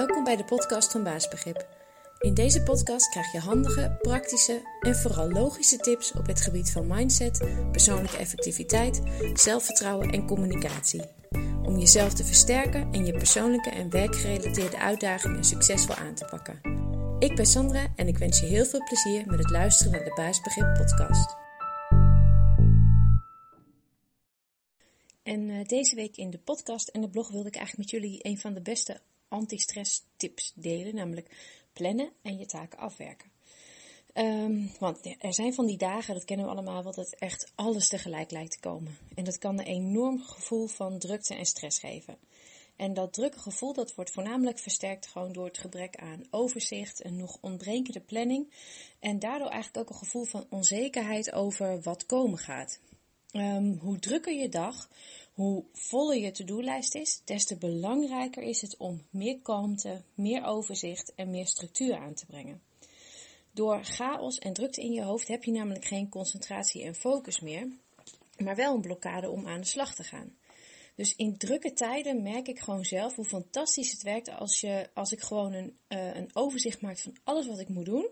Welkom bij de podcast van Baasbegrip. In deze podcast krijg je handige, praktische en vooral logische tips op het gebied van mindset, persoonlijke effectiviteit, zelfvertrouwen en communicatie. Om jezelf te versterken en je persoonlijke en werkgerelateerde uitdagingen succesvol aan te pakken. Ik ben Sandra en ik wens je heel veel plezier met het luisteren naar de Baasbegrip podcast. En uh, deze week in de podcast en de blog wilde ik eigenlijk met jullie een van de beste anti-stress tips delen, namelijk plannen en je taken afwerken. Um, want er zijn van die dagen, dat kennen we allemaal, wat het echt alles tegelijk lijkt te komen. En dat kan een enorm gevoel van drukte en stress geven. En dat drukke gevoel dat wordt voornamelijk versterkt gewoon door het gebrek aan overzicht en nog ontbrekende planning. En daardoor eigenlijk ook een gevoel van onzekerheid over wat komen gaat. Um, hoe drukker je dag, hoe voller je to-do-lijst is, des te belangrijker is het om meer kalmte, meer overzicht en meer structuur aan te brengen. Door chaos en drukte in je hoofd heb je namelijk geen concentratie en focus meer, maar wel een blokkade om aan de slag te gaan. Dus in drukke tijden merk ik gewoon zelf hoe fantastisch het werkt als, je, als ik gewoon een, uh, een overzicht maak van alles wat ik moet doen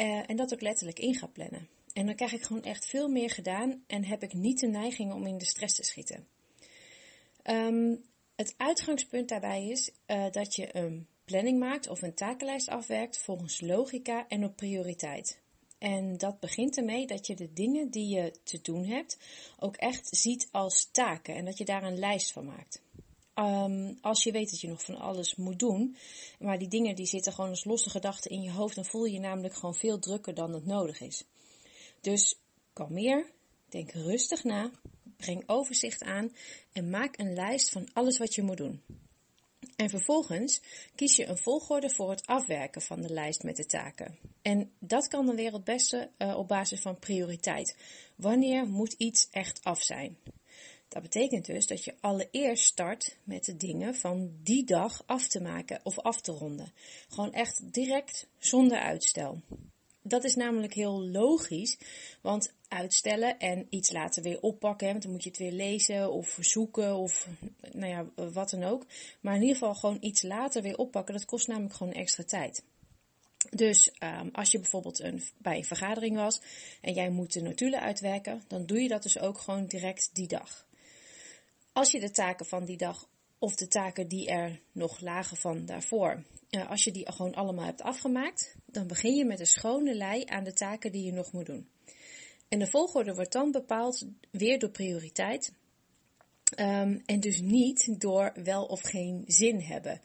uh, en dat ook letterlijk in ga plannen. En dan krijg ik gewoon echt veel meer gedaan en heb ik niet de neiging om in de stress te schieten. Um, het uitgangspunt daarbij is uh, dat je een planning maakt of een takenlijst afwerkt volgens logica en op prioriteit. En dat begint ermee dat je de dingen die je te doen hebt ook echt ziet als taken en dat je daar een lijst van maakt. Um, als je weet dat je nog van alles moet doen, maar die dingen die zitten gewoon als losse gedachten in je hoofd, dan voel je je namelijk gewoon veel drukker dan het nodig is. Dus kalmeer, denk rustig na, breng overzicht aan en maak een lijst van alles wat je moet doen. En vervolgens kies je een volgorde voor het afwerken van de lijst met de taken. En dat kan dan weer het beste uh, op basis van prioriteit. Wanneer moet iets echt af zijn? Dat betekent dus dat je allereerst start met de dingen van die dag af te maken of af te ronden. Gewoon echt direct zonder uitstel. Dat is namelijk heel logisch, want uitstellen en iets laten weer oppakken, want dan moet je het weer lezen of zoeken of nou ja, wat dan ook. Maar in ieder geval gewoon iets later weer oppakken, dat kost namelijk gewoon extra tijd. Dus um, als je bijvoorbeeld een, bij een vergadering was en jij moet de notulen uitwerken, dan doe je dat dus ook gewoon direct die dag. Als je de taken van die dag of de taken die er nog lagen van daarvoor, uh, als je die gewoon allemaal hebt afgemaakt, dan begin je met een schone lei aan de taken die je nog moet doen. En de volgorde wordt dan bepaald weer door prioriteit. Um, en dus niet door wel of geen zin hebben.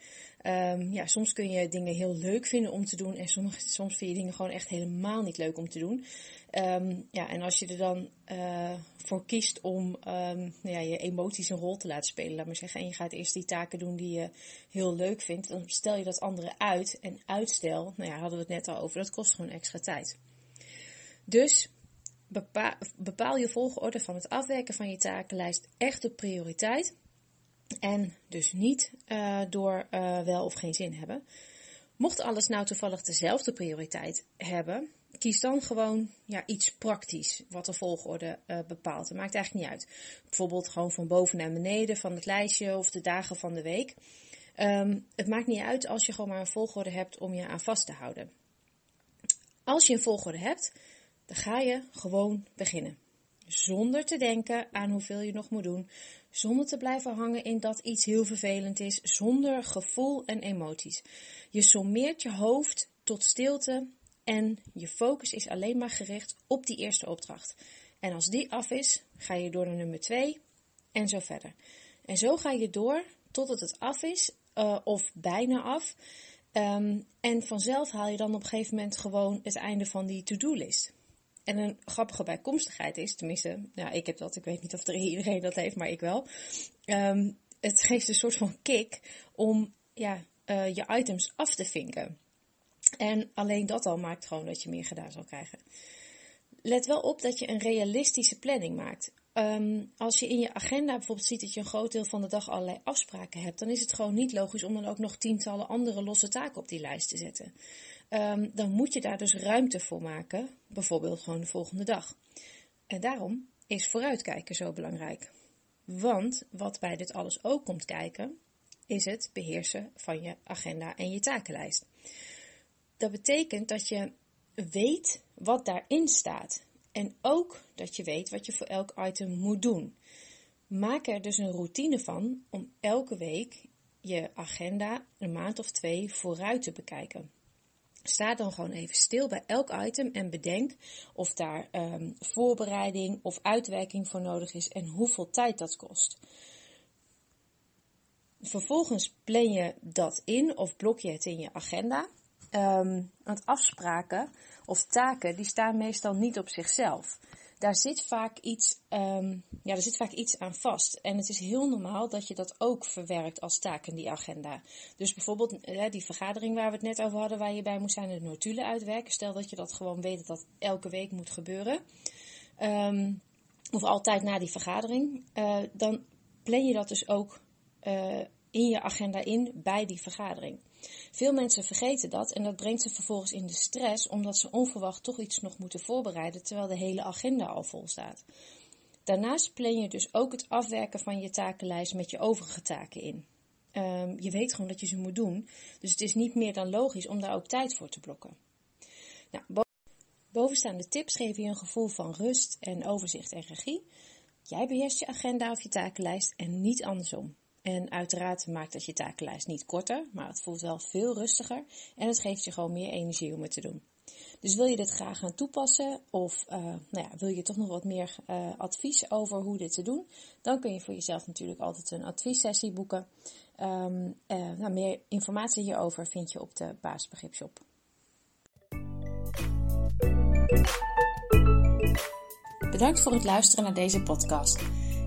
Um, ja, soms kun je dingen heel leuk vinden om te doen en soms, soms vind je dingen gewoon echt helemaal niet leuk om te doen. Um, ja, en als je er dan uh, voor kiest om nou ja, je emoties een rol te laten spelen, laat maar zeggen, en je gaat eerst die taken doen die je heel leuk vindt, dan stel je dat andere uit. En uitstel, nou ja, hadden we het net al over, dat kost gewoon extra tijd. Dus bepaal, je volgorde van het afwerken van je takenlijst echt op prioriteit. En dus niet uh, door uh, wel of geen zin hebben. Mocht alles nou toevallig dezelfde prioriteit hebben, kies dan gewoon ja, iets praktisch wat de volgorde uh, bepaalt. Het maakt eigenlijk niet uit. Bijvoorbeeld gewoon van boven naar beneden van het lijstje of de dagen van de week. Um, het maakt niet uit als je gewoon maar een volgorde hebt om je aan vast te houden. Als je een volgorde hebt, dan ga je gewoon beginnen. Zonder te denken aan hoeveel je nog moet doen. Zonder te blijven hangen in dat iets heel vervelend is. Zonder gevoel en emoties. Je sommeert je hoofd tot stilte en je focus is alleen maar gericht op die eerste opdracht. En als die af is, ga je door naar nummer 2 en zo verder. En zo ga je door totdat het af is uh, of bijna af. Um, en vanzelf haal je dan op een gegeven moment gewoon het einde van die to-do-list. En een grappige bijkomstigheid is, tenminste, ja, ik heb dat, ik weet niet of er iedereen dat heeft, maar ik wel. Um, het geeft een soort van kick om ja, uh, je items af te vinken. En alleen dat al maakt gewoon dat je meer gedaan zal krijgen. Let wel op dat je een realistische planning maakt. Um, als je in je agenda bijvoorbeeld ziet dat je een groot deel van de dag allerlei afspraken hebt, dan is het gewoon niet logisch om dan ook nog tientallen andere losse taken op die lijst te zetten. Um, dan moet je daar dus ruimte voor maken, bijvoorbeeld gewoon de volgende dag. En daarom is vooruitkijken zo belangrijk. Want wat bij dit alles ook komt kijken, is het beheersen van je agenda en je takenlijst. Dat betekent dat je weet wat daarin staat. En ook dat je weet wat je voor elk item moet doen. Maak er dus een routine van om elke week je agenda een maand of twee vooruit te bekijken. Sta dan gewoon even stil bij elk item en bedenk of daar um, voorbereiding of uitwerking voor nodig is en hoeveel tijd dat kost. Vervolgens plan je dat in of blok je het in je agenda. Um, want afspraken of taken die staan meestal niet op zichzelf daar zit vaak iets, um, ja, er zit vaak iets aan vast. En het is heel normaal dat je dat ook verwerkt als taak in die agenda. Dus bijvoorbeeld uh, die vergadering waar we het net over hadden, waar je bij moet zijn, de notulen uitwerken. Stel dat je dat gewoon weet dat dat elke week moet gebeuren. Um, of altijd na die vergadering. Uh, dan plan je dat dus ook uh, in je agenda in bij die vergadering. Veel mensen vergeten dat en dat brengt ze vervolgens in de stress omdat ze onverwacht toch iets nog moeten voorbereiden terwijl de hele agenda al vol staat. Daarnaast plan je dus ook het afwerken van je takenlijst met je overige taken in. Um, je weet gewoon dat je ze moet doen, dus het is niet meer dan logisch om daar ook tijd voor te blokken. Nou, bovenstaande tips geven je een gevoel van rust en overzicht en regie. Jij beheerst je agenda of je takenlijst en niet andersom. En uiteraard maakt dat je takenlijst niet korter, maar het voelt wel veel rustiger en het geeft je gewoon meer energie om het te doen. Dus wil je dit graag gaan toepassen of uh, nou ja, wil je toch nog wat meer uh, advies over hoe dit te doen, dan kun je voor jezelf natuurlijk altijd een adviessessie boeken. Um, uh, nou, meer informatie hierover vind je op de Baasbegripshop. Bedankt voor het luisteren naar deze podcast.